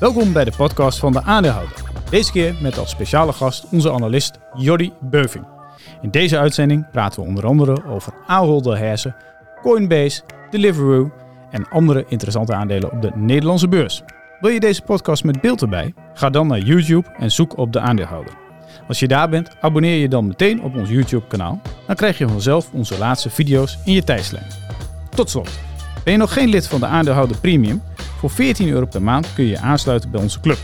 Welkom bij de podcast van de aandeelhouder. Deze keer met als speciale gast onze analist Jordi Beuving. In deze uitzending praten we onder andere over Ahold Delhaize, Coinbase, Deliveroo en andere interessante aandelen op de Nederlandse beurs. Wil je deze podcast met beeld erbij? Ga dan naar YouTube en zoek op de aandeelhouder. Als je daar bent, abonneer je dan meteen op ons YouTube kanaal. Dan krijg je vanzelf onze laatste video's in je tijdslijn. Tot slot, ben je nog geen lid van de aandeelhouder Premium? Voor 14 euro per maand kun je je aansluiten bij onze club.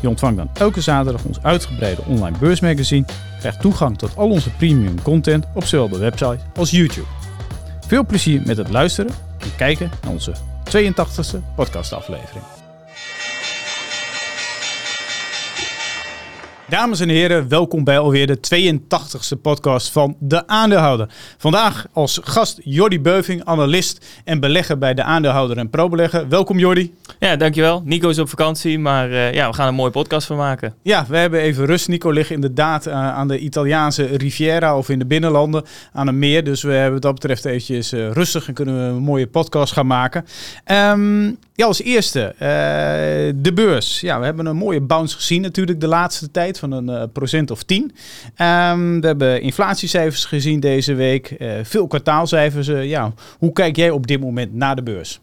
Je ontvangt dan elke zaterdag ons uitgebreide online beursmagazine, krijgt toegang tot al onze premium content op zowel de website als YouTube. Veel plezier met het luisteren en kijken naar onze 82e podcastaflevering. Dames en heren, welkom bij alweer de 82e podcast van De Aandeelhouder. Vandaag als gast Jordi Beuving, analist en belegger bij De Aandeelhouder en ProBelegger. Welkom Jordi. Ja, dankjewel. Nico is op vakantie, maar uh, ja, we gaan een mooie podcast van maken. Ja, we hebben even rust. Nico ligt inderdaad uh, aan de Italiaanse Riviera of in de binnenlanden aan een meer. Dus we hebben wat dat betreft eventjes uh, rustig en kunnen we een mooie podcast gaan maken. Um, ja, als eerste de beurs. Ja, we hebben een mooie bounce gezien natuurlijk de laatste tijd van een uh, procent of 10. Um, we hebben inflatiecijfers gezien deze week, uh, veel kwartaalcijfers. Ja, hoe kijk jij op dit moment naar de beurs?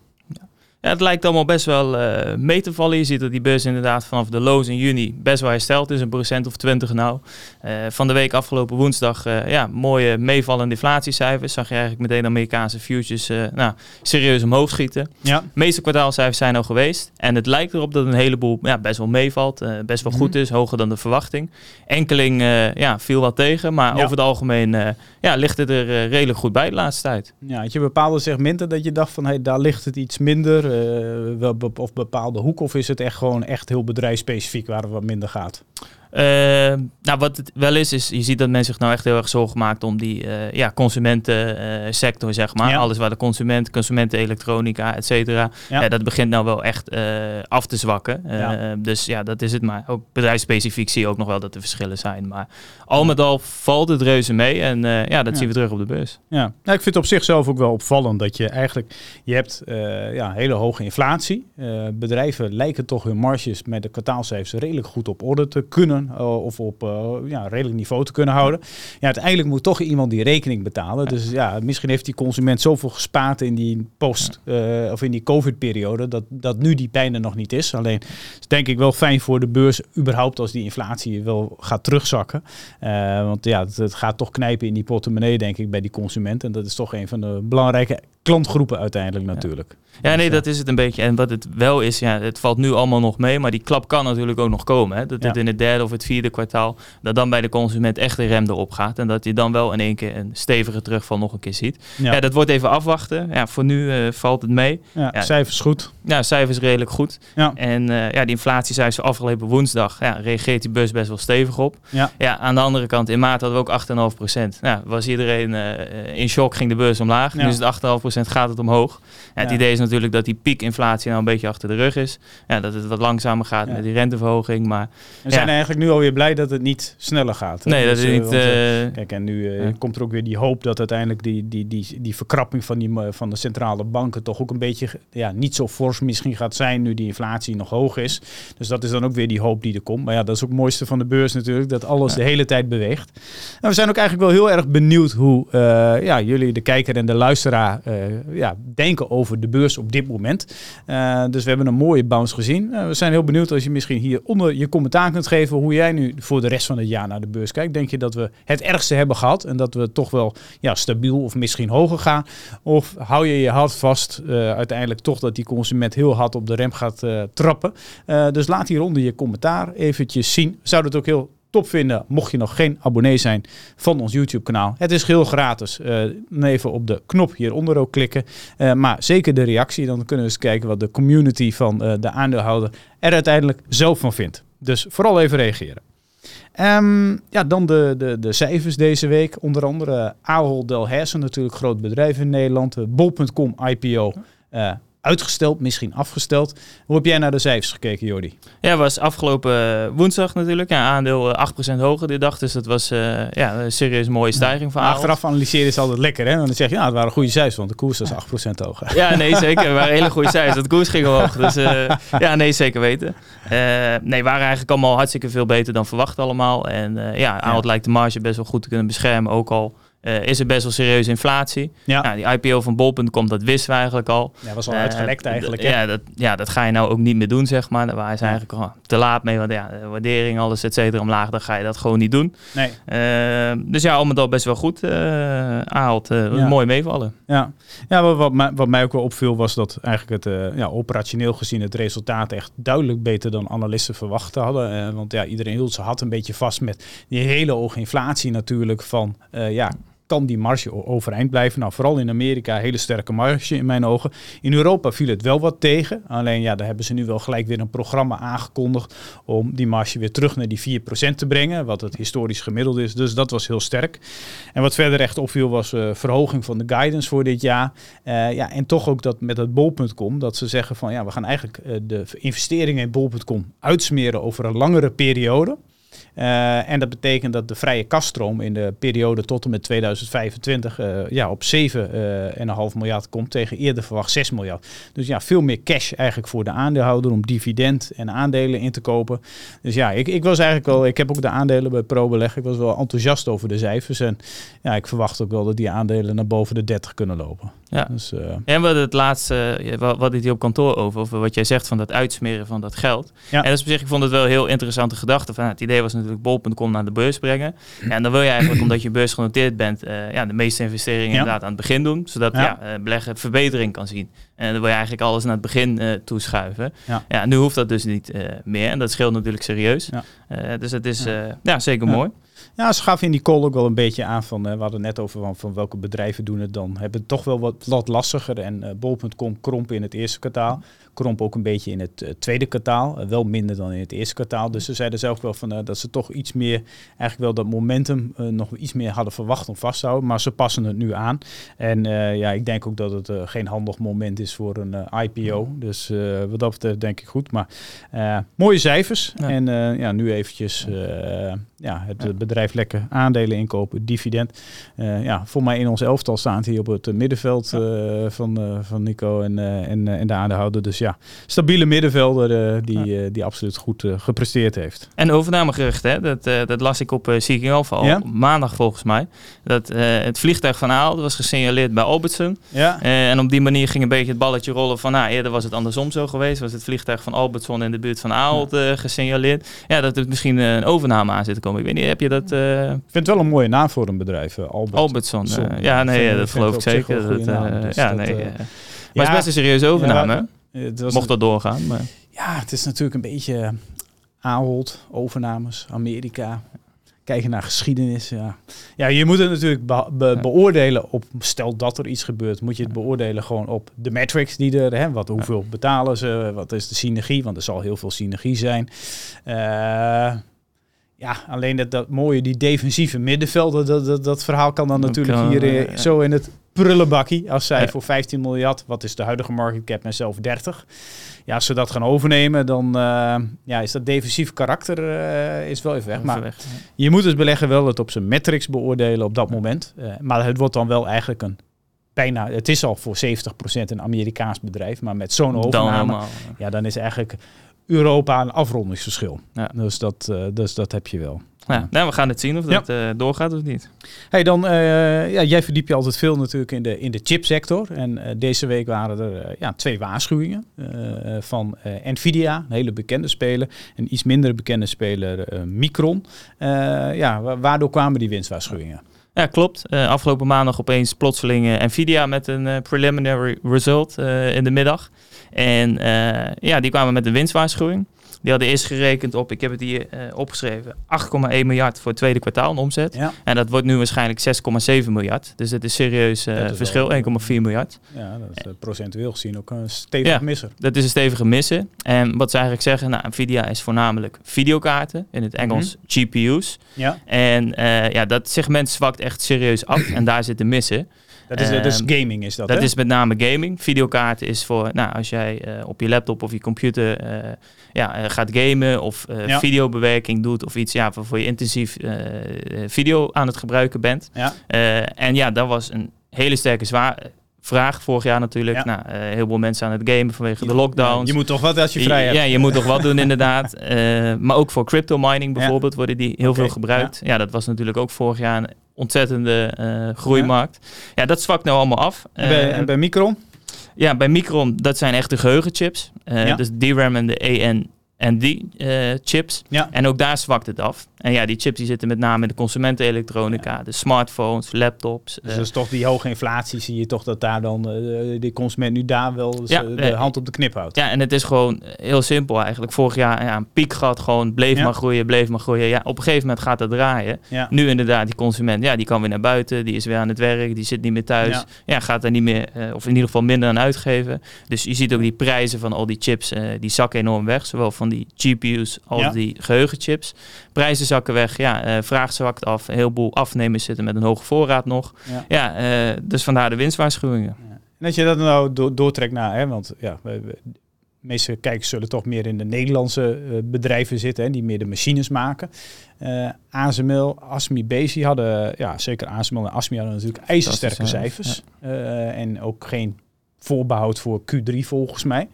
Ja, het lijkt allemaal best wel uh, mee te vallen. Je ziet dat die beurs inderdaad vanaf de lows in juni best wel hersteld is. Een procent of 20 nou. Uh, van de week afgelopen woensdag uh, ja, mooie meevallende inflatiecijfers. Zag je eigenlijk meteen Amerikaanse futures nou, serieus omhoog schieten. Ja. De meeste kwartaalcijfers zijn al geweest. En het lijkt erop dat een heleboel ja, best wel meevalt. best wel goed is, hoger dan de verwachting. Enkeling ja, viel wat tegen. Maar ja. over het algemeen ja, ligt het er redelijk goed bij de laatste tijd. Ja, had je bepaalde segmenten dat je dacht van hey, daar ligt het iets minder? Uh, of bepaalde hoek? Of is het echt gewoon echt heel bedrijfsspecifiek waar het wat minder gaat? Uh, nou, wat het wel is, is je ziet dat men zich nou echt heel erg zorgen maakt om die uh, ja, consumentensector, zeg maar. Ja. Alles waar de consument, consumentenelektronica, et cetera. Ja. dat begint nou wel echt uh, af te zwakken. Ja. Dus ja, dat is het. Maar ook bedrijfsspecifiek zie je ook nog wel dat er verschillen zijn. Maar al met al valt het reuze mee. En ja, dat zien we terug op de beurs. Ja, nou, ik vind het op zichzelf ook wel opvallend dat je eigenlijk, je hebt ja, hele hoge inflatie. bedrijven lijken toch hun marges met de kwartaalcijfers redelijk goed op orde te kunnen uh, of op uh, ja, redelijk niveau te kunnen houden. Ja, uiteindelijk moet toch iemand die rekening betalen. Dus ja, misschien heeft die consument zoveel gespaard in die post uh, of in die COVID-periode dat, dat nu die pijn er nog niet is. Alleen is denk ik wel fijn voor de beurs überhaupt als die inflatie wel gaat terugzakken. want ja, het, het, gaat toch knijpen in die portemonnee denk ik bij die consument. En dat is toch een van de belangrijke klantgroepen uiteindelijk natuurlijk. Ja, nee, dat is het een beetje. En wat het wel is, ja, het valt nu allemaal nog mee, maar die klap kan natuurlijk ook nog komen. Hè? Dat het in het derde of het vierde kwartaal, dat dan bij de consument echt de rem erop gaat. En dat je dan wel in één keer een stevige terugval nog een keer ziet. Ja, ja dat wordt even afwachten. Ja, voor nu uh, valt het mee. Ja, ja, cijfers goed. Ja, cijfers redelijk goed. Ja. En uh, ja, die inflatiecijfers afgelopen woensdag ja, reageert die bus best wel stevig op. Ja. ja, aan de andere kant, in maart hadden we ook 8,5 procent. Ja, was iedereen uh, in shock, ging de beurs omlaag. Nu is het 8,5 procent, gaat het omhoog. Ja, het idee is natuurlijk dat die piekinflatie nou een beetje achter de rug is. Ja, dat het wat langzamer gaat met die renteverhoging. Maar we zijn eigenlijk nu alweer blij dat het niet sneller gaat. Nee, dat is dus, niet. Uh, kijk, en nu komt er ook weer die hoop dat uiteindelijk die, die, die, die verkrapping van, die, van de centrale banken toch ook een beetje ja, niet zo fors misschien gaat zijn nu die inflatie nog hoog is. Dus dat is dan ook weer die hoop die er komt. Maar ja, dat is ook het mooiste van de beurs natuurlijk, dat alles de hele tijd beweegt. En we zijn ook eigenlijk wel heel erg benieuwd hoe uh, ja, jullie, de kijker en de luisteraar, ja, denken over de beurs op dit moment. dus we hebben een mooie bounce gezien. we zijn heel benieuwd als je misschien hier onder je commentaar kunt geven hoe jij nu voor de rest van het jaar naar de beurs kijkt. Denk je dat we het ergste hebben gehad en dat we toch wel ja, stabiel of misschien hoger gaan? Of hou je je hart vast uiteindelijk toch dat die consument heel hard op de rem gaat trappen? Dus laat hieronder je commentaar eventjes zien. Zouden het ook heel top vinden, mocht je nog geen abonnee zijn van ons YouTube kanaal. Het is heel gratis. Uh, even op de knop hieronder ook klikken. Uh, maar zeker de reactie, dan kunnen we eens kijken wat de community van uh, de aandeelhouder er uiteindelijk zelf van vindt. Dus vooral even reageren. Um, ja, dan de, de, de cijfers deze week. Onder andere Ahold Delhaize, natuurlijk groot bedrijf in Nederland. Bol.com IPO uitgesteld, misschien afgesteld. Hoe heb jij naar de cijfers gekeken, Jordi? Ja, was afgelopen woensdag natuurlijk. Ja, aandeel 8% hoger dit dag. Dus dat was ja, een serieus mooie stijging van Achteraf analyseren is altijd lekker, hè? Want dan zeg je, ja, het waren goede cijfers, want de koers was 8% hoger. Ja, nee, zeker. Het waren hele goede cijfers. De koers ging omhoog. Dus ja, nee, zeker weten. nee, waren eigenlijk allemaal hartstikke veel beter dan verwacht allemaal. En ja, Ahold lijkt de marge best wel goed te kunnen beschermen. Ook al uh, is er best wel serieuze inflatie. Ja. Nou, die IPO van Bol.com, dat wisten we eigenlijk al. Ja, was al uh, uitgelekt eigenlijk. Ja dat, ja, dat ga je nou ook niet meer doen, zeg maar. Daar waren ze eigenlijk al te laat mee. Want ja, de waardering, alles et cetera omlaag, dan ga je dat gewoon niet doen. Nee. Uh, dus ja, om het al best wel goed aanhaalt. Ja. Mooi meevallen. Ja, ja wat, wat, mij, wat mij ook wel opviel was dat eigenlijk het ja, operationeel gezien het resultaat echt duidelijk beter dan analisten verwacht hadden. want ja, iedereen hield ze had een beetje vast met die hele hoge inflatie natuurlijk van ja, kan die marge overeind blijven. Nou, vooral in Amerika hele sterke marge in mijn ogen. In Europa viel het wel wat tegen. Alleen ja, daar hebben ze nu wel gelijk weer een programma aangekondigd om die marge weer terug naar die 4% te brengen, wat het historisch gemiddeld is. Dus dat was heel sterk. En wat verder echt opviel was uh, verhoging van de guidance voor dit jaar. Uh, ja, en toch ook dat met het bol.com, dat ze zeggen van ja, we gaan eigenlijk uh, de investeringen in bol.com uitsmeren over een langere periode. Uh, en dat betekent dat de vrije kaststroom in de periode tot en met 2025 uh, ja, op 7,5 uh, miljard komt tegen eerder verwacht 6 miljard. Dus ja, veel meer cash eigenlijk voor de aandeelhouder om dividend en aandelen in te kopen. Dus ja, ik, ik was eigenlijk wel, ik heb ook de aandelen bij ProBeleg, ik was wel enthousiast over de cijfers. En ja, ik verwacht ook wel dat die aandelen naar boven de 30 kunnen lopen. Ja. Dus, en we het laatste, wat, wat hier op kantoor over, over wat jij zegt van dat uitsmeren van dat geld. Ja. En dat is op zich, ik vond het wel een heel interessante gedachte. Van, het idee was natuurlijk bol.com naar de beurs brengen. Ja, en dan wil je eigenlijk, omdat je beursgenoteerd bent, uh, ja, de meeste investeringen inderdaad aan het begin doen. Zodat ja. Uh, beleggen verbetering kan zien. En dan wil je eigenlijk alles naar het begin uh, toeschuiven. Ja. ja, nu hoeft dat dus niet meer. En dat scheelt natuurlijk serieus. Ja. dus het is ja. zeker mooi. Ja, ze gaven in die call ook wel een beetje aan van, we hadden net over van, van, welke bedrijven doen het dan. Hebben het toch wel wat, wat lastiger en uh, bol.com kromp in het eerste kwartaal kromp ook een beetje in het uh, tweede kwartaal. Uh, wel minder dan in het eerste kwartaal. Dus ze zeiden zelf wel van, uh, dat ze toch iets meer, eigenlijk wel dat momentum nog iets meer hadden verwacht om vast te houden. Maar ze passen het nu aan. En ja, ik denk ook dat het geen handig moment is voor een IPO. Dus wat dat betreft denk ik goed. Maar mooie cijfers. En ja, nu eventjes ja, het bedrijf lekker aandelen inkopen, dividend. ja, voor mij in ons elftal staat hier op het middenveld van, van Nico en, en, en de aandeelhouder. Dus ja, ja, stabiele middenvelder uh, die, uh, die absoluut goed uh, gepresteerd heeft. En overnamegerucht, hè? Dat, dat las ik op uh, Seeking Alpha al ja? maandag volgens mij. Dat het vliegtuig van Aal was gesignaleerd bij Albertson. Ja. en op die manier ging een beetje het balletje rollen van, nou, eerder was het andersom zo geweest. Was het vliegtuig van Albertson in de buurt van Aal ja. gesignaleerd. Ja, dat er misschien een overname aan zit te komen. Ik weet niet, heb je dat... Ik vind het wel een mooie naam voor een bedrijf, Albert. Albertson. ja, nee, dat geloof ik zeker. Dat, naam, dus ja, dat, nee. maar het is best een serieuze overname. Mocht dat doorgaan. Maar... Ja, het is natuurlijk een beetje Ahold, overnames, Amerika. Kijken naar geschiedenis. Ja. ja, je moet het natuurlijk beoordelen op, stel dat er iets gebeurt, moet je het beoordelen gewoon op de metrics die er, hè, wat, hoeveel betalen ze, wat is de synergie, want er zal heel veel synergie zijn. Uh, ja, alleen dat, dat mooie, die defensieve middenvelden, dat, dat, dat verhaal kan dan natuurlijk hier uh, zo in het prullenbakkie. Als zij voor 15 miljard, wat is de huidige market cap, en zelf 30. Ja, als ze dat gaan overnemen, dan uh, ja, is dat defensief karakter uh, is wel even weg. Maar je moet dus beleggen wel het op zijn metrics beoordelen op dat moment. Uh, maar het wordt dan wel eigenlijk een bijna, het is al voor 70% een Amerikaans bedrijf, maar met zo'n overname, dan ja, dan is eigenlijk Europa een afrondingsverschil. Ja. Dus, dat, dus dat heb je wel. Ja, nou, we gaan het zien of dat uh, doorgaat of niet. Hey, dan, uh, ja, jij verdiep je altijd veel natuurlijk in de, in de chipsector. En uh, deze week waren er ja, twee waarschuwingen van Nvidia, een hele bekende speler. En iets minder bekende speler Micron. ja, waardoor kwamen die winstwaarschuwingen? Ja, klopt. afgelopen maandag opeens plotseling Nvidia met een preliminary result in de middag. En ja, die kwamen met een winstwaarschuwing. Die hadden eerst gerekend op, ik heb het hier uh, opgeschreven, 8,1 miljard voor het tweede kwartaal omzet. Ja. En dat wordt nu waarschijnlijk 6,7 miljard. Dus dat is serieus uh, verschil, 1,4 miljard. Ja, dat is uh, procentueel gezien ook een stevige ja, misser. Dat is een stevige misser. En wat ze eigenlijk zeggen, nou, Nvidia is voornamelijk videokaarten, in het Engels mm -hmm. GPU's. Ja. En ja, dat segment zwakt echt serieus af en daar zit de missen. Dat is, dat is Ehm, gaming, is dat dat hè? is met name gaming. Videokaarten is voor, nou, als jij eh, op je laptop of je computer eh, ja, eh, gaat gamen of Ja. videobewerking doet of iets ja, waarvoor je intensief video aan het gebruiken bent. Ja. En ja, dat was een hele sterke zwaar, vraag vorig jaar natuurlijk. Ja. Nou, heel veel mensen aan het gamen vanwege de lockdowns. Je moet toch wat als je vrij hebt. Ja, je moet toch wat doen inderdaad. Maar ook voor crypto mining bijvoorbeeld worden die heel veel gebruikt. Ja. dat was natuurlijk ook vorig jaar een ontzettende eh, groeimarkt. Ja. dat zwakt nou allemaal af. En bij, Eh, en bij Micron? ja, bij Micron, dat zijn echt de geheugenchips. Eh Ja. Dus DRAM en de AN en die chips. Ja. En ook daar zwakt het af. En ja, die chips die zitten met name in de consumentenelektronica, de smartphones, laptops. Dus is toch die hoge inflatie, zie je toch dat daar dan eh, de consument nu daar wel Ja, de hand op de knip houdt. Ja, en het is gewoon heel simpel eigenlijk. Vorig jaar ja, een piek gehad, gewoon bleef Ja. maar groeien, bleef maar groeien. Ja, op een gegeven moment gaat dat draaien. Nu inderdaad, die consument, ja, die kan weer naar buiten, die is weer aan het werk, die zit niet meer thuis. Ja. Gaat er niet meer, eh, of in ieder geval minder aan uitgeven. Dus je ziet ook die prijzen van al die chips, die zakken enorm weg. Zowel van die GPU's als die geheugenchips. Prijzen zakken weg, ja, eh, vraag zakt af. Een heleboel afnemers zitten met een hoge voorraad nog. Ja. Ja, eh, dus vandaar de winstwaarschuwingen. En als je dat nou do- doortrekt naar, hè, want ja, we- we- de meeste kijkers zullen toch meer in de Nederlandse eh, bedrijven zitten, hè, die meer de machines maken. Eh ASML, ASMI, Bezi hadden, ja, zeker ASML en ASMI hadden natuurlijk ijzersterke cijfers. En ook geen voorbehoud voor Q3 volgens mij.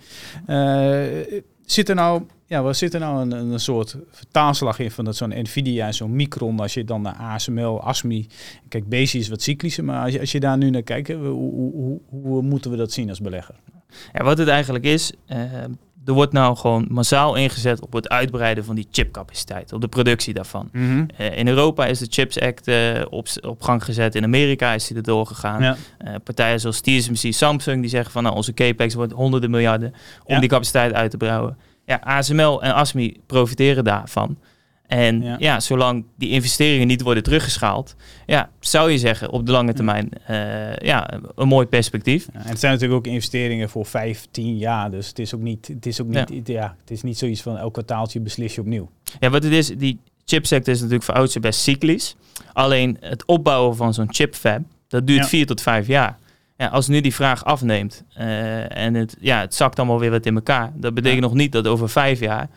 Eh, zit er nou, ja, wat zit er nou een, een soort vertaalslag in van dat zo'n Nvidia en zo'n Micron, als je dan naar ASML, ASMI, kijk, Bezi is wat cyclischer, maar als je, als je daar nu naar kijkt, hoe, hoe, hoe moeten we dat zien als belegger? Ja, wat het eigenlijk is, eh, er wordt nou gewoon massaal ingezet op het uitbreiden van die chipcapaciteit, op de productie daarvan. Eh, in Europa is de Chips Act eh, op, op gang gezet. In Amerika is die er doorgegaan. Ja. Eh, partijen zoals TSMC, Samsung, die zeggen van nou, onze capex wordt honderden miljarden om Ja. die capaciteit uit te bouwen. Ja, ASML en ASMI profiteren daarvan. En Ja. ja. zolang die investeringen niet worden teruggeschaald, ja, zou je zeggen op de lange termijn, eh, ja, een mooi perspectief. Ja, en het zijn natuurlijk ook investeringen voor vijf, tien jaar, dus het is ook niet, het is ook niet, ja. het is niet zoiets van elk kwartaaltje beslis je opnieuw. Ja, wat het is, die chipsector is natuurlijk voor oudste best cyclisch. Alleen het opbouwen van zo'n chipfab, dat duurt Ja. vier tot vijf jaar. Ja, als nu die vraag afneemt eh, en het, ja, het zakt allemaal weer wat in elkaar, dat betekent nog niet dat over vijf jaar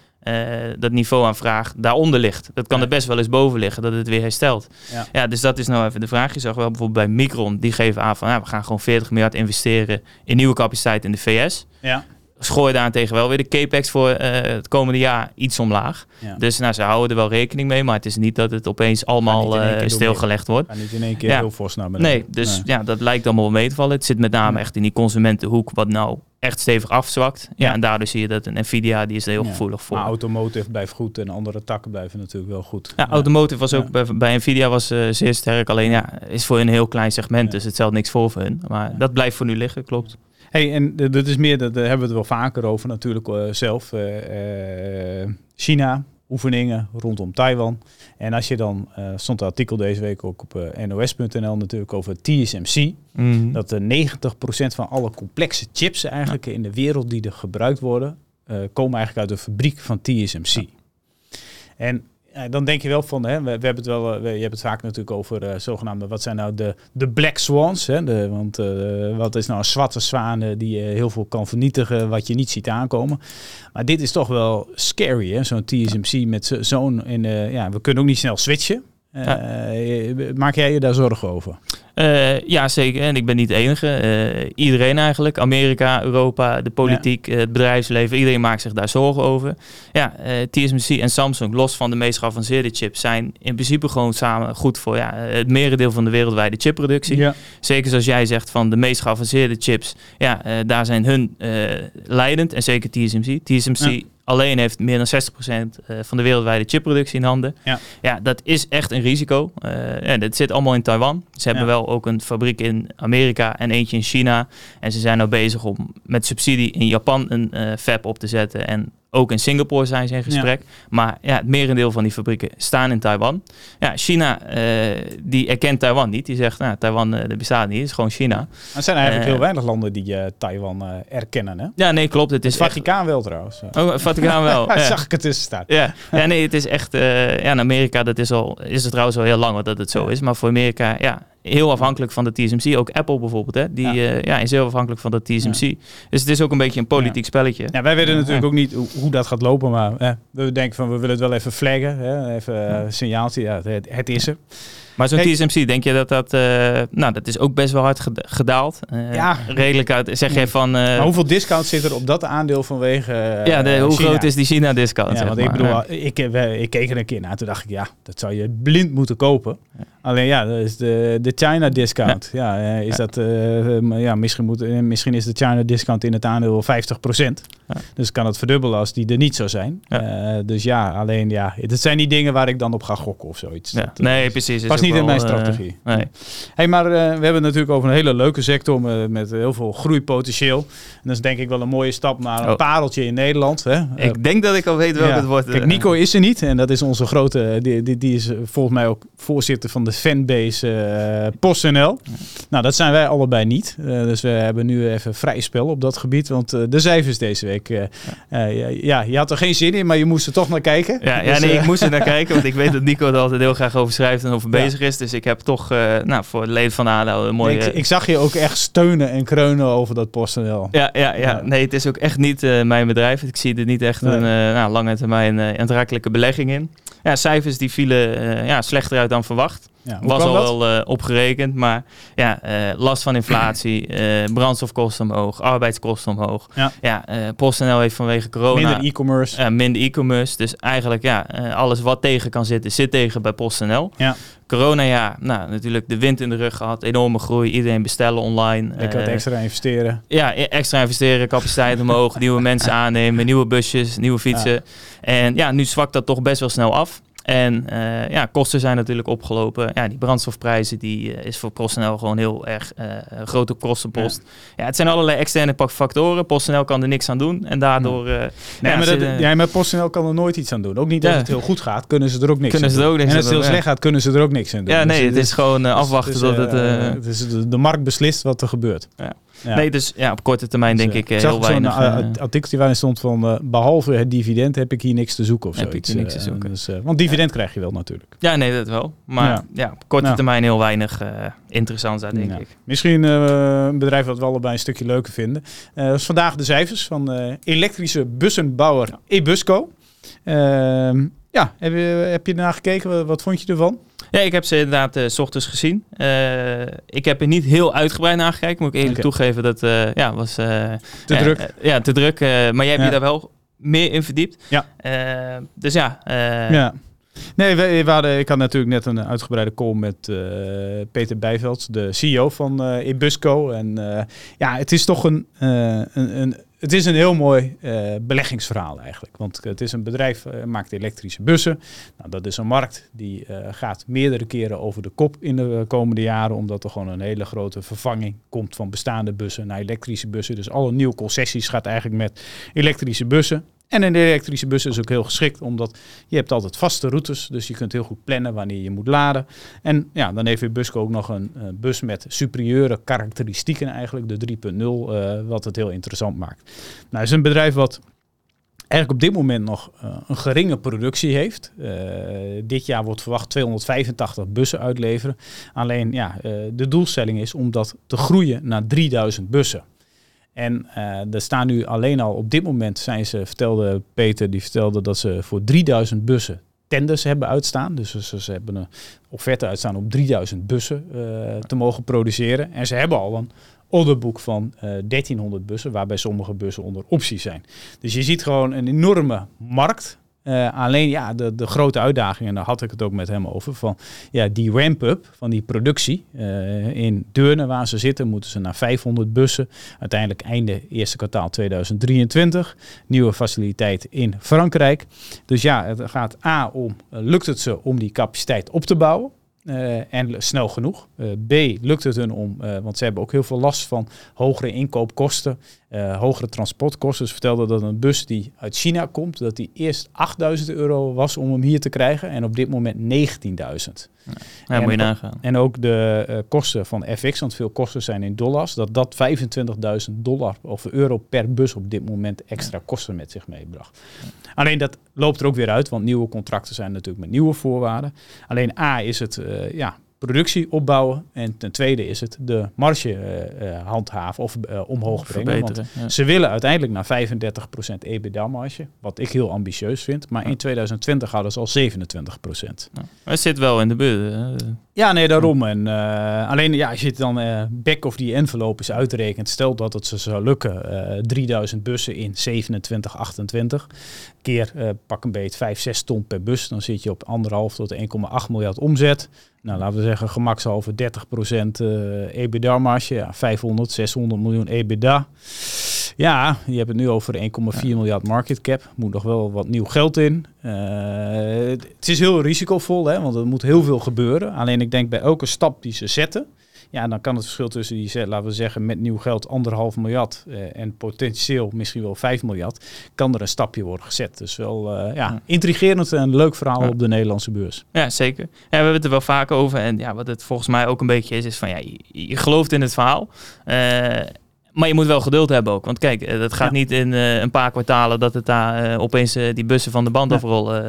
dat niveau aan vraag daaronder ligt. Dat kan er best wel eens boven liggen, dat het weer herstelt. Ja. Ja, dus dat is nou even de vraag. Je zag wel bijvoorbeeld bij Micron, die geven aan van ja, we gaan gewoon 40 miljard investeren in nieuwe capaciteit in de VS. Ja. Gooi daarentegen wel weer de capex voor eh, het komende jaar iets omlaag. Ja. Dus nou, ze houden er wel rekening mee, maar het is niet dat het opeens allemaal door stilgelegd wordt. Niet in één keer Ja. heel fors naar beneden. Nee, dus ja, dat lijkt allemaal wel mee te vallen. Het zit met name echt in die consumentenhoek, wat nou echt stevig afzwakt. Ja, en daardoor zie je dat een Nvidia, die is er heel gevoelig voor. Maar automotive blijft goed en andere takken blijven natuurlijk wel goed. Ja, automotive was ook bij, bij Nvidia was, eh, zeer sterk. Alleen ja, is voor een heel klein segment, dus het stelt niks voor voor hun. Maar dat blijft voor nu liggen, klopt. Hey, en d- dat is meer, dat daar hebben we het wel vaker over natuurlijk eh, zelf. eh, eh, China, oefeningen rondom Taiwan. En als je dan, eh, stond een artikel deze week ook op eh, nos.nl natuurlijk over TSMC. Dat de 90% van alle complexe chips eigenlijk in de wereld die er gebruikt worden, eh, komen eigenlijk uit de fabriek van TSMC. En eh, dan denk je wel van, hè, we, we hebben het wel, eh, we- je hebt het vaak natuurlijk over eh, zogenaamde, wat zijn nou de, de black swans? Hè, de, want eh, wat is nou een zwarte zwaan eh, die eh, heel veel kan vernietigen, wat je niet ziet aankomen. Maar dit is toch wel scary, hè, zo'n TSMC met zo- zo'n, en eh, ja, we kunnen ook niet snel switchen. Eh, Maak jij je daar zorgen over? Eh, ja, zeker. En ik ben niet de enige. Eh, iedereen eigenlijk. Amerika, Europa, de politiek, eh, het bedrijfsleven. Iedereen maakt zich daar zorgen over. Ja, TSMC en Samsung, los van de meest geavanceerde chips, zijn in principe gewoon samen goed voor ja, het merendeel van de wereldwijde chipproductie. Ja. Zeker zoals jij zegt van de meest geavanceerde chips. Ja, daar zijn hun leidend. En zeker TSMC. TSMC. Alleen heeft meer dan 60% eh, van de wereldwijde chipproductie in handen. Ja. ja, dat is echt een risico. Eh ja, dat zit allemaal in Taiwan. Ze hebben Ja. wel ook een fabriek in Amerika en eentje in China. En ze zijn nou bezig om met subsidie in Japan een eh, fab op te zetten. En ook in Singapore zijn ze in gesprek. Maar ja, het merendeel van die fabrieken staan in Taiwan. Ja, China, eh, die erkent Taiwan niet. Die zegt, nou, Taiwan eh, dat bestaat niet, het is gewoon China. Maar er zijn eigenlijk Eh, heel weinig landen die Taiwan erkennen. Hè? Ja, nee, klopt. Het Het is echt- Vaticaan wel trouwens. Oh, Vaticaan wel. Ja. zag ik het tussen staan. Ja. ja, nee, het is echt... ja, in Amerika dat is, al, is het trouwens al heel lang dat het zo Ja. is. Maar voor Amerika, ja, heel afhankelijk van de TSMC. Ook Apple bijvoorbeeld, hè, die ja. ja is heel afhankelijk van de TSMC. Dus het is ook een beetje een politiek spelletje. Ja, wij weten natuurlijk ook niet hoe, hoe, dat gaat lopen, maar we denken van we willen het wel even flaggen, hè, even een signaaltje. Ja, het, het is er. Maar zo'n TSMC, denk je dat dat... Uh, nou, dat is ook best wel hard gedaald. Uh, ja. Redelijk uit. Zeg je van... Uh, maar hoeveel discount zit er op dat aandeel vanwege Ja, de, hoe groot is die China-discount? Ja, want ik bedoel, ik, ik keek er een keer naar. Toen dacht ik, ja, dat zou je blind moeten kopen. Alleen ja, dat is de, de China discount. Ja, is dat... ja, misschien, moet, misschien is de China discount in het aandeel 50%. Dus kan het verdubbelen als die er niet zou zijn. dus ja, alleen ja, het zijn die dingen waar ik dan op ga gokken of zoiets. Dat, nee, precies niet in mijn strategie. nee. Hey, maar uh, we hebben het natuurlijk over een hele leuke sector met, met heel veel groeipotentieel. En dat is denk ik wel een mooie stap naar een oh. pareltje in Nederland. Hè? Ik uh, denk dat ik al weet welke het wordt. Kijk, Nico is er niet. En dat is onze grote, die, die, die is volgens mij ook voorzitter van de fanbase PostNL. Nou, dat zijn wij allebei niet. dus we hebben nu even vrij spel op dat gebied. Want de cijfers deze week, ja, je had er geen zin in, maar je moest er toch naar kijken. Ja, ja dus, nee, ik moest er naar kijken. Want ik weet dat Nico er altijd heel graag over schrijft en over bezig is. Dus ik heb toch uh, nou, voor het leden van ADO een mooie... Ik, ik, zag je ook echt steunen en kreunen over dat PostNL. Ja, ja, ja, nee, het is ook echt niet uh, mijn bedrijf. Ik zie er niet echt een uh, nou, lange termijn aantrekkelijke belegging in. Ja, cijfers die vielen ja, slechter uit dan verwacht. Ja, was al wel uh, opgerekend, maar ja, uh, last van inflatie, uh, brandstofkosten omhoog, arbeidskosten omhoog. Ja, ja PostNL heeft vanwege corona... Minder e-commerce. minder e-commerce. Dus eigenlijk ja, alles wat tegen kan zitten, zit tegen bij PostNL. Ja. Corona, ja, nou, natuurlijk de wind in de rug gehad, enorme groei, iedereen bestellen online. Ik had extra investeren. Ja, e-, extra investeren, capaciteit omhoog, nieuwe mensen aannemen, nieuwe busjes, nieuwe fietsen. En ja, nu zwakt dat toch best wel snel af. En uh, ja, kosten zijn natuurlijk opgelopen. Ja, die brandstofprijzen die, uh, is voor PostNL gewoon heel erg uh, grote kostenpost. Ja. ja. het zijn allerlei externe factoren. PostNL kan er niks aan doen. En daardoor... nee, ja, maar, dat, ja, maar PostNL kan er nooit iets aan doen. Ook niet als het heel goed gaat, kunnen ze er ook niks kunnen aan ze er ook niks En als het heel slecht gaat, kunnen ze er ook niks aan doen. Ja, nee, dus het is gewoon afwachten dus, tot het... de markt beslist wat er gebeurt. Ja. Nee, dus ja, op korte termijn denk dus, ik, ik heel weinig. Zo'n uh, artikel waarin stond van behalve het dividend heb ik hier niks te zoeken of heb zoiets. Ik niks te zoeken. Dus, want dividend krijg je wel natuurlijk. Ja, nee, dat wel. Maar ja, op korte termijn heel weinig interessant denk ik. Misschien een bedrijf dat we allebei een stukje leuker vinden. dat is vandaag de cijfers van elektrische bussenbouwer Ebusco. Ehm, ja, heb je, heb je naar gekeken? Wat vond je ervan? Ja, ik heb ze inderdaad uh, s ochtends gezien. Uh, ik heb er niet heel uitgebreid naar gekeken. Moet ik even toegeven dat uh, ja, was... te druk. ja, te druk. maar jij hebt je daar wel meer in verdiept. Ja. dus ja. ja. Nee, we, we, hadden, ik had natuurlijk net een uitgebreide call met Peter Bijveld, de CEO van uh, Ebusco. En ja, het is toch een, een, een het is een heel mooi uh, beleggingsverhaal eigenlijk. Want het is een bedrijf, uh, maakt elektrische bussen. Nou, dat is een markt die uh, gaat meerdere keren over de kop in de komende jaren. Omdat er gewoon een hele grote vervanging komt van bestaande bussen naar elektrische bussen. Dus alle nieuwe concessies gaat eigenlijk met elektrische bussen. En een elektrische bus is ook heel geschikt, omdat je hebt altijd vaste routes. Dus je kunt heel goed plannen wanneer je moet laden. En ja, dan heeft Busco ook nog een bus met superieure karakteristieken eigenlijk, de 3.0, uh, wat het heel interessant maakt. Nou, het is een bedrijf wat eigenlijk op dit moment nog uh, een geringe productie heeft. Dit jaar wordt verwacht 285 bussen uitleveren. Alleen ja, uh, de doelstelling is om dat te groeien naar 3000 bussen. En uh, er staan nu alleen al op dit moment zijn ze, vertelde Peter, die vertelde dat ze voor 3000 bussen tenders hebben uitstaan. Dus ze, hebben een offerte uitstaan om 3000 bussen uh, te mogen produceren. En ze hebben al een orderboek van uh, eh, 1300 bussen, waarbij sommige bussen onder optie zijn. Dus je ziet gewoon een enorme markt uh, alleen ja, de, de grote uitdaging, en daar had ik het ook met hem over, van ja, die ramp-up van die productie. Uh, in Deurne, waar ze zitten, moeten ze naar 500 bussen. Uiteindelijk einde eerste kwartaal 2023. Nieuwe faciliteit in Frankrijk. Dus ja, het gaat A om, lukt het ze om die capaciteit op te bouwen? En snel genoeg. B, lukt het hun om, want ze hebben ook heel veel last van hogere inkoopkosten, hogere transportkosten. Ze vertelden dat een bus die uit China komt, dat die eerst 8000 euro was om hem hier te krijgen en op dit moment 19.000. Ja, en, moet je nagaan. En ook de kosten van FX, want veel kosten zijn in dollars, dat dat 25.000 dollar of euro per bus op dit moment extra kosten met zich meebracht. Alleen dat loopt er ook weer uit, want nieuwe contracten zijn natuurlijk met nieuwe voorwaarden. Alleen A is het uh, ja, productie opbouwen. En ten tweede is het de marge uh, handhaven of omhoog brengen. Want ze willen uiteindelijk naar 35% EBITDA-marge, wat ik heel ambitieus vind. Maar in 2020 hadden ze al 27%. Ja. het zit wel in de buurt. Ja, nee, daarom. En, alleen ja, als je het dan back of die envelop is uitrekent, stel dat het ze zou lukken, 3000 bussen in 27, 28, keer pak een beetje 5, 6 ton per bus, dan zit je op anderhalf tot 1,8 miljard omzet nou, laten we zeggen gemakshalve 30% uh, EBITDA-marge. Ja, 500, 600 miljoen EBITDA. Ja, je hebt het nu over 1,4 miljard market cap. Moet nog wel wat nieuw geld in. Uh, het is heel risicovol, hè, want er moet heel veel gebeuren. Alleen ik denk bij elke stap die ze zetten, ja, dan kan het verschil tussen die, laten we zeggen, met nieuw geld anderhalf miljard uh, en potentieel misschien wel 5 miljard, kan er een stapje worden gezet. Dus wel uh, ja, intrigerend en leuk verhaal op de Nederlandse beurs. Ja, zeker. Ja, we hebben het er wel vaak over. En ja, wat het volgens mij ook een beetje is, is van ja, je, je gelooft in het verhaal. Uh, maar je moet wel geduld hebben ook. Want kijk, dat gaat niet in uh, een paar kwartalen dat het daar uh, opeens uh, die bussen van de band nee. afrollen.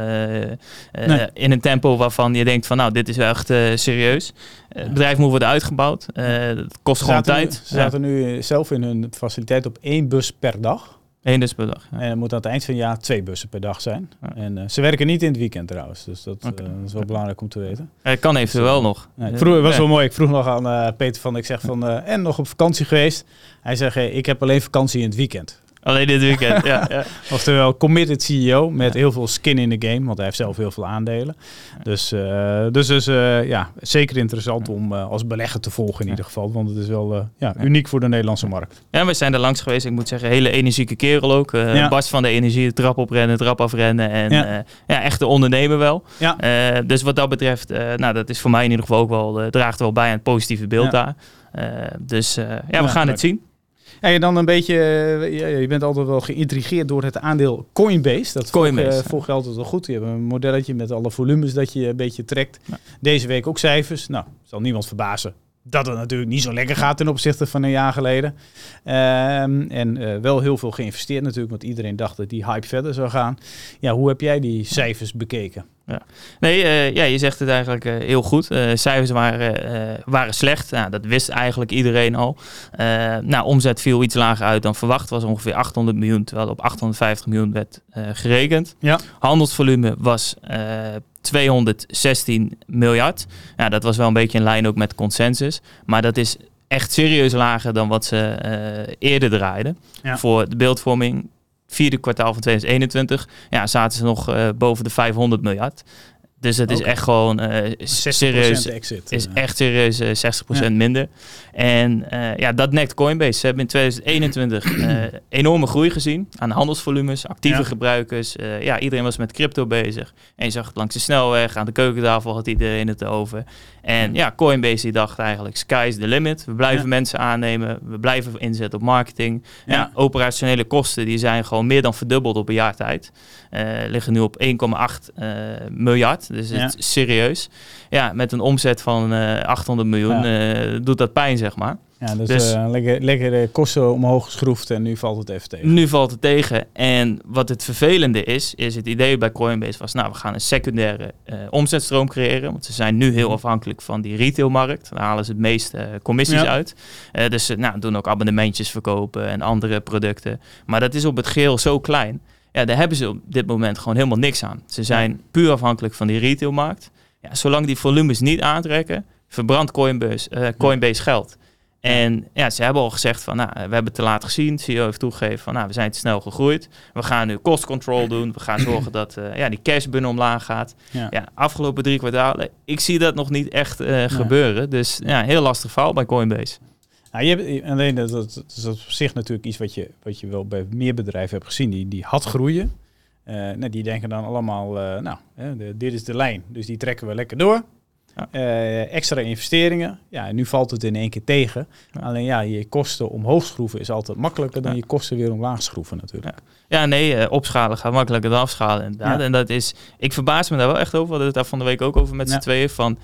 Nee. In een tempo waarvan je denkt van nou, dit is wel echt serieus. Het bedrijf moet worden uitgebouwd. het kost gewoon tijd. Nu, ze zaten nu zelf in hun faciliteit op één bus per dag. Eén bus per dag. Ja. En het moet aan het eind van het jaar twee bussen per dag zijn. Ja. En uh, ze werken niet in het weekend trouwens. Dus dat, okay. uh, is wel belangrijk om te weten. Het kan eventueel wel nog. Ja, ik vroeg, het was wel mooi. Ik vroeg nog aan uh, Peter van, ik zeg van, en nog op vakantie geweest? Hij zegt, ik heb alleen vakantie in het weekend. Alleen dit weekend, ja, ja. Oftewel, committed CEO met heel veel skin in the game, want hij heeft zelf heel veel aandelen. Dus, uh, dus, dus uh, ja, zeker interessant om uh, als belegger te volgen in ieder geval, want het is wel ja, uniek voor de Nederlandse markt. Ja, we zijn er langs geweest. Ik moet zeggen, hele energieke kerel ook. Bas van de energie, de trap oprennen, trap afrennen en ja, ja echt de ondernemer wel. Ja. dus wat dat betreft, nou, dat is voor mij in ieder geval ook wel, draagt wel bij aan het positieve beeld daar. dus ja, we gaan het zien. En je dan een beetje, je bent altijd wel geïntrigeerd door het aandeel Coinbase. Dat Coinbase, volg, volg je altijd wel goed. Je hebt een modelletje met alle volumes dat je een beetje trekt. Deze week ook cijfers. Nou, zal niemand verbazen dat het natuurlijk niet zo lekker gaat ten opzichte van een jaar geleden. Um, en uh, wel heel veel geïnvesteerd natuurlijk, want iedereen dacht dat die hype verder zou gaan. Ja, hoe heb jij die cijfers bekeken? Ja. Nee, uh, ja, je zegt het eigenlijk uh, heel goed. Uh, cijfers waren, waren slecht. Nou, dat wist eigenlijk iedereen al. nou, omzet viel iets lager uit dan verwacht. was ongeveer 800 miljoen, terwijl op 850 miljoen werd gerekend. Ja. Handelsvolume was 216 miljard. Ja, dat was wel een beetje in lijn ook met consensus. Maar dat is echt serieus lager dan wat ze eerder draaiden. Ja. Voor de beeldvorming vierde kwartaal van 2021 ja, zaten ze nog uh, boven de 500 miljard. Dus het is echt gewoon uh, serieus. Exit, is echt serieus uh, 60% ja. minder. En uh, ja, dat nekt Coinbase. Ze hebben in 2021 enorme groei gezien aan handelsvolumes, actieve ja. gebruikers. ja, iedereen was met crypto bezig. En je zag het langs de snelweg, aan de keukentafel had iedereen het over. En ja, Coinbase die dacht eigenlijk, sky's the limit. We blijven ja. mensen aannemen, we blijven inzetten op marketing. Ja. operationele kosten die zijn gewoon meer dan verdubbeld op een jaar tijd. Liggen nu op 1,8 uh, miljard, dus het is serieus. Ja, met een omzet van uh, 800 miljoen uh, doet dat pijn, zeg maar. Ja, dus, dus uh, lekker, lekker de kosten omhoog geschroefd en nu valt het even tegen. Nu valt het tegen. En wat het vervelende is, is het idee bij Coinbase was, nou, we gaan een secundaire uh, omzetstroom creëren. Want ze zijn nu heel mhm. afhankelijk van die retailmarkt. Daar halen ze het meeste uh, commissies ja. uit. Dus ze nou, doen ook abonnementjes verkopen en andere producten. Maar dat is op het geheel zo klein. Ja, daar hebben ze op dit moment gewoon helemaal niks aan. Ze zijn puur afhankelijk van die retailmarkt. Ja, zolang die volumes niet aantrekken, verbrandt Coinbase, Coinbase geld. En ja, ze hebben al gezegd van, nou, we hebben te laat gezien. CEO heeft toegegeven van, nou, we zijn te snel gegroeid. We gaan nu cost control doen. We gaan zorgen dat uh, ja, die cashbun omlaag gaat. Ja. ja. afgelopen drie kwartalen, ik zie dat nog niet echt uh, ja. gebeuren. Dus ja, heel lastig verhaal bij Coinbase. Nou, je hebt, alleen dat, dat, is op zich natuurlijk iets wat je, wat je wel bij meer bedrijven hebt gezien. Die, die had groeien. Uh, nou, die denken dan allemaal, nou, de, dit is de lijn. Dus die trekken we lekker door. Ja. Uh, extra investeringen. Ja, nu valt het in één keer tegen. Ja. Alleen ja, je kosten omhoog schroeven is altijd makkelijker dan ja. je kosten weer omlaag schroeven natuurlijk. Ja, nee, opschalen gaat makkelijker dan afschalen inderdaad. En dat is, ik verbaas me daar wel echt over. We hadden het daar van de week ook over met z'n tweeën. Van,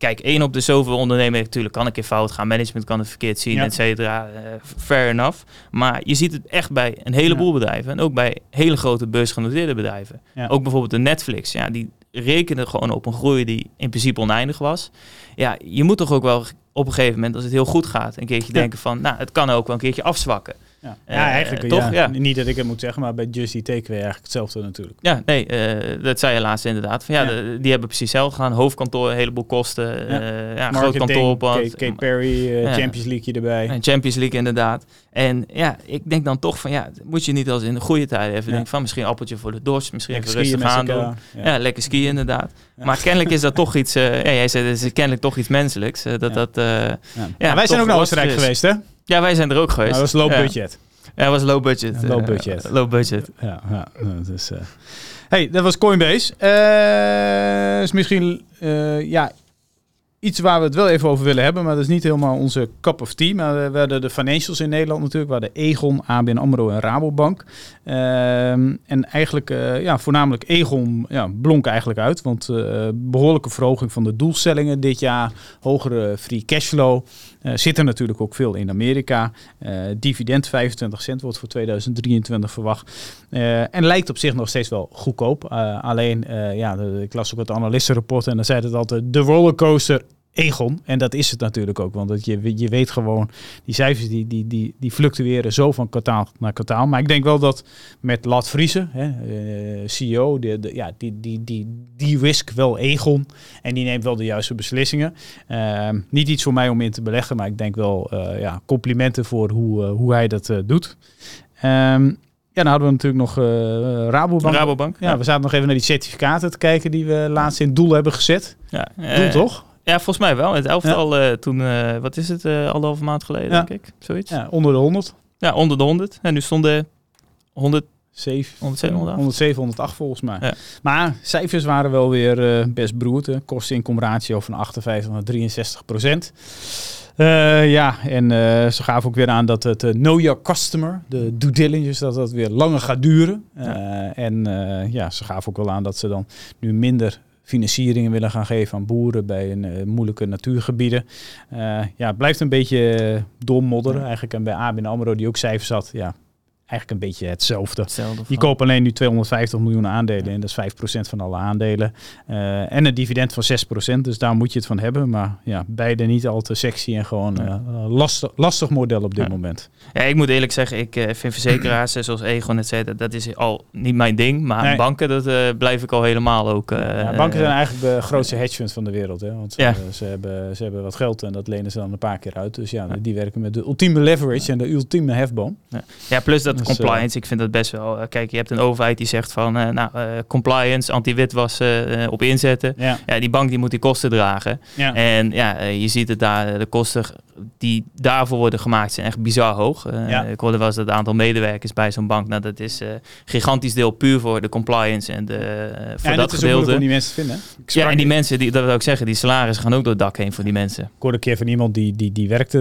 kijk, één op de zoveel ondernemer, natuurlijk kan een keer fout gaan, management kan het verkeerd zien, ja. et cetera. Uh, fair enough. Maar je ziet het echt bij een heleboel ja. bedrijven en ook bij hele grote beursgenoteerde bedrijven. Ja. Ook bijvoorbeeld de Netflix, ja, die rekende gewoon op een groei die in principe oneindig was. Ja, je moet toch ook wel op een gegeven moment, als het heel goed gaat, een keertje denken van, nou, het kan ook wel een keertje afzwakken. Ja, ja eh, eigenlijk toch. Ja. Niet dat ik het moet zeggen, maar bij Just Eat Takeaway eigenlijk hetzelfde natuurlijk. Ja, nee, uh, dat zei je laatst inderdaad. Van, ja, die hebben precies zelf gaan. Hoofdkantoor, een heleboel kosten. Ja, uh, ja groot kantoor. Kate, Kate Perry, Champions League erbij. En Champions League inderdaad. En ja, ik denk dan toch van ja, moet je niet als in de goede tijden even denken van misschien appeltje voor de dorst, misschien lekker even rustig aan doen. Ja. lekker skiën inderdaad. Maar kennelijk is dat toch iets, ja, jij zei het is kennelijk toch iets menselijks. dat, dat, ja. wij zijn ook naar Oostenrijk geweest hè? Ja, wij zijn er ook geweest. dat was low budget. Ja, het was low budget. low budget. low budget. Ja, ja, dus, uh... Hey, dat was Coinbase. Uh, is misschien uh, ja, iets waar we het wel even over willen hebben, maar dat is niet helemaal onze cup of tea. Maar we hadden de financials in Nederland natuurlijk, waar de Egon, ABN AMRO en Rabobank. Ehm, en eigenlijk, ja, voornamelijk Egon ja, blonk eigenlijk uit, want behoorlijke verhoging van de doelstellingen dit jaar, hogere free cashflow. Uh, zit er natuurlijk ook veel in Amerika. dividend 25 cent wordt voor 2023 verwacht. en lijkt op zich nog steeds wel goedkoop. alleen, ja, ik las ook het analistenrapport en dan zei het altijd, de rollercoaster Egon. En dat is het natuurlijk ook. Want dat je, je weet gewoon, die cijfers die, die, die, die fluctueren zo van kwartaal naar kwartaal. Maar ik denk wel dat met Lat Vriezen, hè, uh, CEO, de, de, ja, die, die, die, die risk wel Egon. En die neemt wel de juiste beslissingen. Uh, niet iets voor mij om in te beleggen, maar ik denk wel uh, ja, complimenten voor hoe, uh, hoe hij dat doet. Um, ja, dan hadden we natuurlijk nog Rabobank. Rabobank. Ja, ja, we zaten nog even naar die certificaten te kijken die we laatst in het doel hebben gezet. Ja, doel toch? Ja, volgens mij wel. Het elftal ja. uh, toen, uh, wat is het, uh, anderhalve maand geleden, ja. denk ik. Zoiets. Ja, onder de 100. Ja, onder de 100. En nu stonden 100... 7, 107, 107, 108 volgens mij. Ja. Maar cijfers waren wel weer best broerd. Kosten-inkomratio van 58 naar 63 procent. Uh, ja, en uh, ze gaven ook weer aan dat het uh, know your customer, de due diligence, dat dat weer langer gaat duren. Ja. En ja, ze gaven ook wel aan dat ze dan nu minder financieringen willen gaan geven aan boeren bij een uh, moeilijke natuurgebieden. Uh, ja, het blijft een beetje doormodderen. Eigenlijk en bij ABN AMRO die ook cijfers had. Ja, eigenlijk een beetje hetzelfde. hetzelfde die kopen alleen nu 250 miljoen aandelen en dat is 5% van alle aandelen. Uh, en een dividend van 6%, dus daar moet je het van hebben. Maar ja, beide niet al te sexy en gewoon ja. uh, lastig, lastig model op dit ja. moment. Ja, ik moet eerlijk zeggen, ik uh, vind verzekeraars zoals Egon et cetera, dat is al niet mijn ding. Maar nee. banken, dat blijf ik al helemaal ook. Ja, banken zijn eigenlijk de grootste hedge funds van de wereld. Hè? Want ze, ze, hebben, ze hebben wat geld en dat lenen ze dan een paar keer uit. Dus ja, die werken met de ultieme leverage en de ultieme hefboom. Ja, plus dat dus, compliance, ik vind dat best wel. kijk, je hebt een overheid die zegt van, uh, nou, compliance, anti-witwas uh, op inzetten. Ja. ja. die bank die moet die kosten dragen. Ja. En ja, je ziet het daar, de kosten die daarvoor worden gemaakt zijn echt bizar hoog. Ja. Ik hoorde wel eens dat het aantal medewerkers bij zo'n bank, nou, dat is gigantisch deel puur voor de compliance en de voor ja, dat, dat gedeelte. om die mensen te vinden. Ja, en die mensen, die, dat wil ik zeggen, die salarissen gaan ook door het dak heen voor die mensen. Ik hoorde een keer van iemand die, die, die werkte,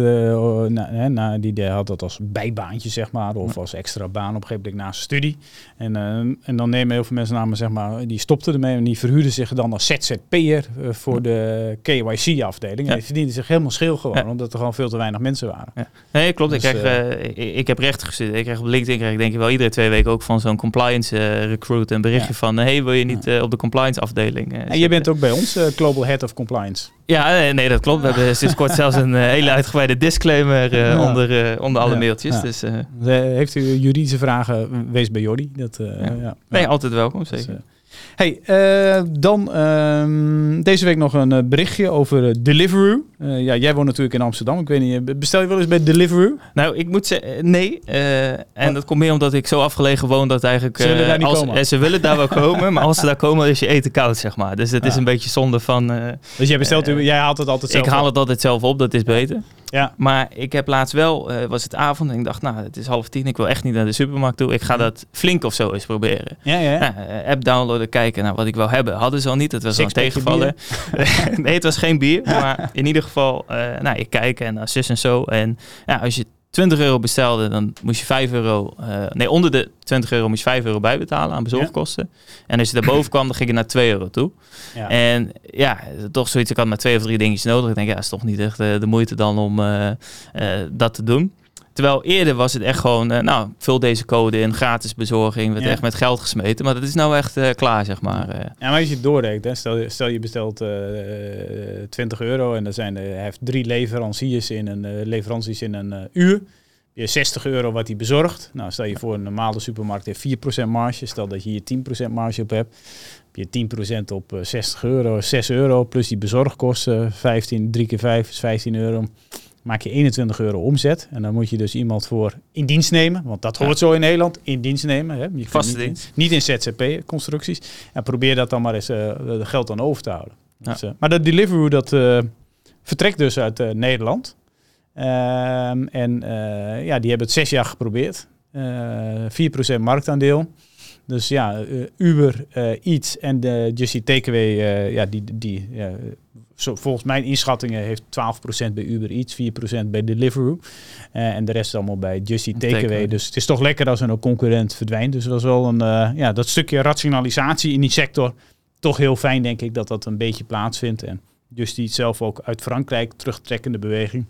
na, na, die, die had dat als bijbaantje, zeg maar, of als extra baan op een gegeven moment naast studie. En, uh, en dan nemen heel veel mensen namen, zeg maar, die stopten ermee en die verhuurden zich dan als ZZP'er uh, voor de KYC-afdeling. Ja. En die verdienden zich helemaal scheel gewoon, omdat er gewoon veel te weinig mensen waren. Ja. Nee, klopt. Dus, ik, krijg, uh, ik, ik, heb recht gestudeerd. Ik krijg op LinkedIn krijg ik denk ik wel iedere twee weken ook van zo'n compliance recruit een berichtje van, hey, wil je niet op de compliance afdeling? en je bent ook bij ons Global Head of Compliance. Ja, nee, dat klopt. We hebben sinds kort zelfs een hele uitgebreide disclaimer onder, onder alle mailtjes. Dus, heeft u juridische vragen, wees bij Jordi. Dat, ja. Nee, altijd welkom, zeker. Dus, uh, Hey, uh, dan uh, deze week nog een berichtje over Deliveroo. Uh, ja, jij woont natuurlijk in Amsterdam. Ik weet niet, bestel je wel eens bij Deliveroo? Nou, ik moet zeggen, nee. en oh. dat komt meer omdat ik zo afgelegen woon dat eigenlijk... Ze willen daar niet als, komen? ze willen daar wel komen, maar als ze daar komen is je eten koud, zeg maar. Dus het is een beetje zonde van... dus jij bestelt, jij haalt het altijd zelf Ik haal het altijd zelf op, dat is beter. Ja. Maar ik heb laatst wel, was het avond en ik dacht, nou, het is half tien, ik wil echt niet naar de supermarkt toe. Ik ga dat flink of zo eens proberen. Ja, ja. ja. app downloaden, kijken naar wat ik wil hebben. Hadden ze al niet, het was al een tegenvallen. nee, het was geen bier, maar in ieder geval, uh, nou, ik kijk en zus en zo. En ja, als je 20 euro bestelde, dan moest je 5 euro, uh, nee, onder de 20 euro moest je 5 euro bijbetalen aan bezorgkosten. Ja. En als je daarboven kwam, dan ging je naar 2 euro toe. Ja. En ja, toch zoiets, ik had maar twee of drie dingetjes nodig. Ik denk, ja, is toch niet echt uh, de moeite dan om uh, dat te doen. Terwijl eerder was het echt gewoon, nou, vul deze code in, gratis bezorging, werd echt met geld gesmeten. Maar dat is nou echt klaar, zeg maar. Ja, maar als je het doordenkt, hè, stel, stel je bestelt 20 euro en er zijn, hij heeft drie leveranciers in een, leveranties in een uur je 60 euro wat hij bezorgt. Nou, stel je voor een normale supermarkt heeft 4% marge. Stel dat je hier 10% marge op hebt. Heb je 10% op 60 eh, euro, 6 euro. Plus die bezorgkosten, 15, 3 keer 5 is 15 euro. Maak je 21 euro omzet. En dan moet je dus iemand voor in dienst nemen. Want dat hoort zo in Nederland. In dienst nemen. Hè. Je Vaste niet, dienst. Niet in ZZP-constructies. En probeer dat dan maar eens uh, geld dan over te houden. Ja. Dus, uh, maar dat Deliveroo dat uh, vertrekt dus uit Nederland. Um, en ja, die hebben het zes jaar geprobeerd. Uh, 4% marktaandeel. Dus ja, Uber, Eats en de Just Eat Takeaway, ja, die, die zo, volgens mijn inschattingen heeft 12% bij Uber Eats, 4% bij Deliveroo. en de rest allemaal bij Just Eat Takeaway. Dus het is toch lekker als een concurrent verdwijnt. Dus dat was wel een, ja, dat stukje rationalisatie in die sector. Toch heel fijn, denk ik, dat dat een beetje plaatsvindt. En Just Eat zelf ook uit Frankrijk, terugtrekkende beweging.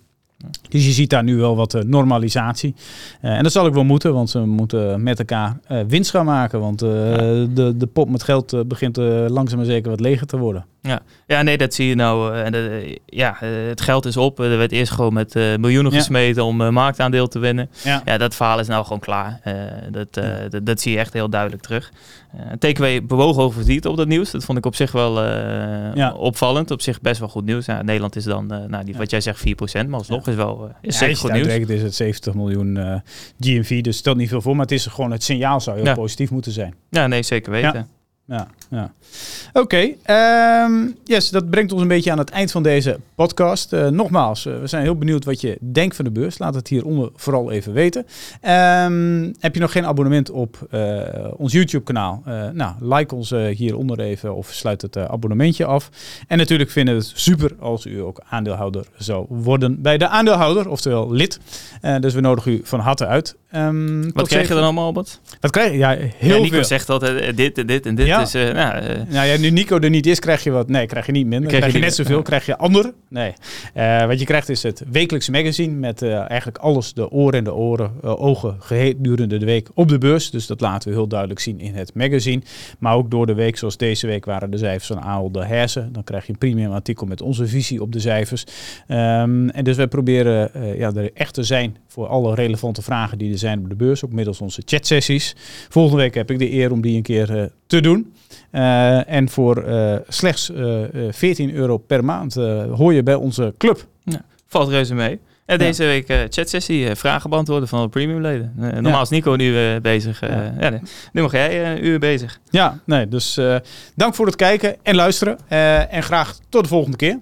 Dus je ziet daar nu wel wat uh, normalisatie. Uh, en dat zal ik wel moeten, want ze moeten met elkaar uh, winst gaan maken. Want de, de pot met geld begint langzaam maar zeker wat leger te worden. Ja, ja nee, dat zie je nou. En ja, het geld is op. Er werd eerst gewoon met miljoenen gesmeten om marktaandeel te winnen. Ja. ja. dat verhaal is nou gewoon klaar. Dat, dat, dat, zie je echt heel duidelijk terug. TKW bewoog over verdiend op dat nieuws. Dat vond ik op zich wel ja. opvallend. Op zich best wel goed nieuws. Ja, Nederland is dan, nou, die, wat jij zegt, 4%. Maar alsnog is wel is zeker goed nieuws. is het 70 miljoen GMV, dus stelt niet veel voor. Maar het is gewoon het signaal zou heel positief moeten zijn. Ja, nee, zeker weten ja, ja. Oké, okay, ehm, yes, dat brengt ons een beetje aan het eind van deze podcast. Uh, nogmaals, uh, we zijn heel benieuwd wat je denkt van de beurs. Laat het hieronder vooral even weten. Um, heb je nog geen abonnement op uh, ons YouTube-kanaal? nou, like ons hieronder even of sluit het abonnementje af. En natuurlijk vinden we het super als u ook aandeelhouder zou worden bij de aandeelhouder, oftewel lid. dus we nodigen u van harte uit. Um, wat krijg je dan allemaal, Albert? Wat krijg je? Ja, heel ja, Nico veel. zegt altijd dit en dit en dit. Ja. Dus, uh, nou, uh, nou ja, nu Nico er niet is, krijg je wat. Nee, krijg je niet minder. Krijg, krijg je, net zoveel, krijg je ander. Nee. Uh, wat je krijgt is het wekelijkse magazine met eigenlijk alles, de oren en de oren, ogen gedurende de week op de beurs. Dus dat laten we heel duidelijk zien in het magazine. Maar ook door de week, zoals deze week waren de cijfers van Ahold de Hersen. Dan krijg je een premium artikel met onze visie op de cijfers. Um, en dus wij proberen ja, er echt te zijn voor alle relevante vragen die er zijn op de beurs, ook middels onze chatsessies. Volgende week heb ik de eer om die een keer uh, te doen. Uh, en voor uh, slechts 14 euro per maand hoor je bij onze club. Ja, valt reuze mee. En deze ja. week uh, chatsessie, vragen beantwoorden van de premiumleden. Uh, normaal ja. is Nico nu bezig. Ja. ja nu mag jij een uur bezig. Ja, nee, dus dank voor het kijken en luisteren. en graag tot de volgende keer.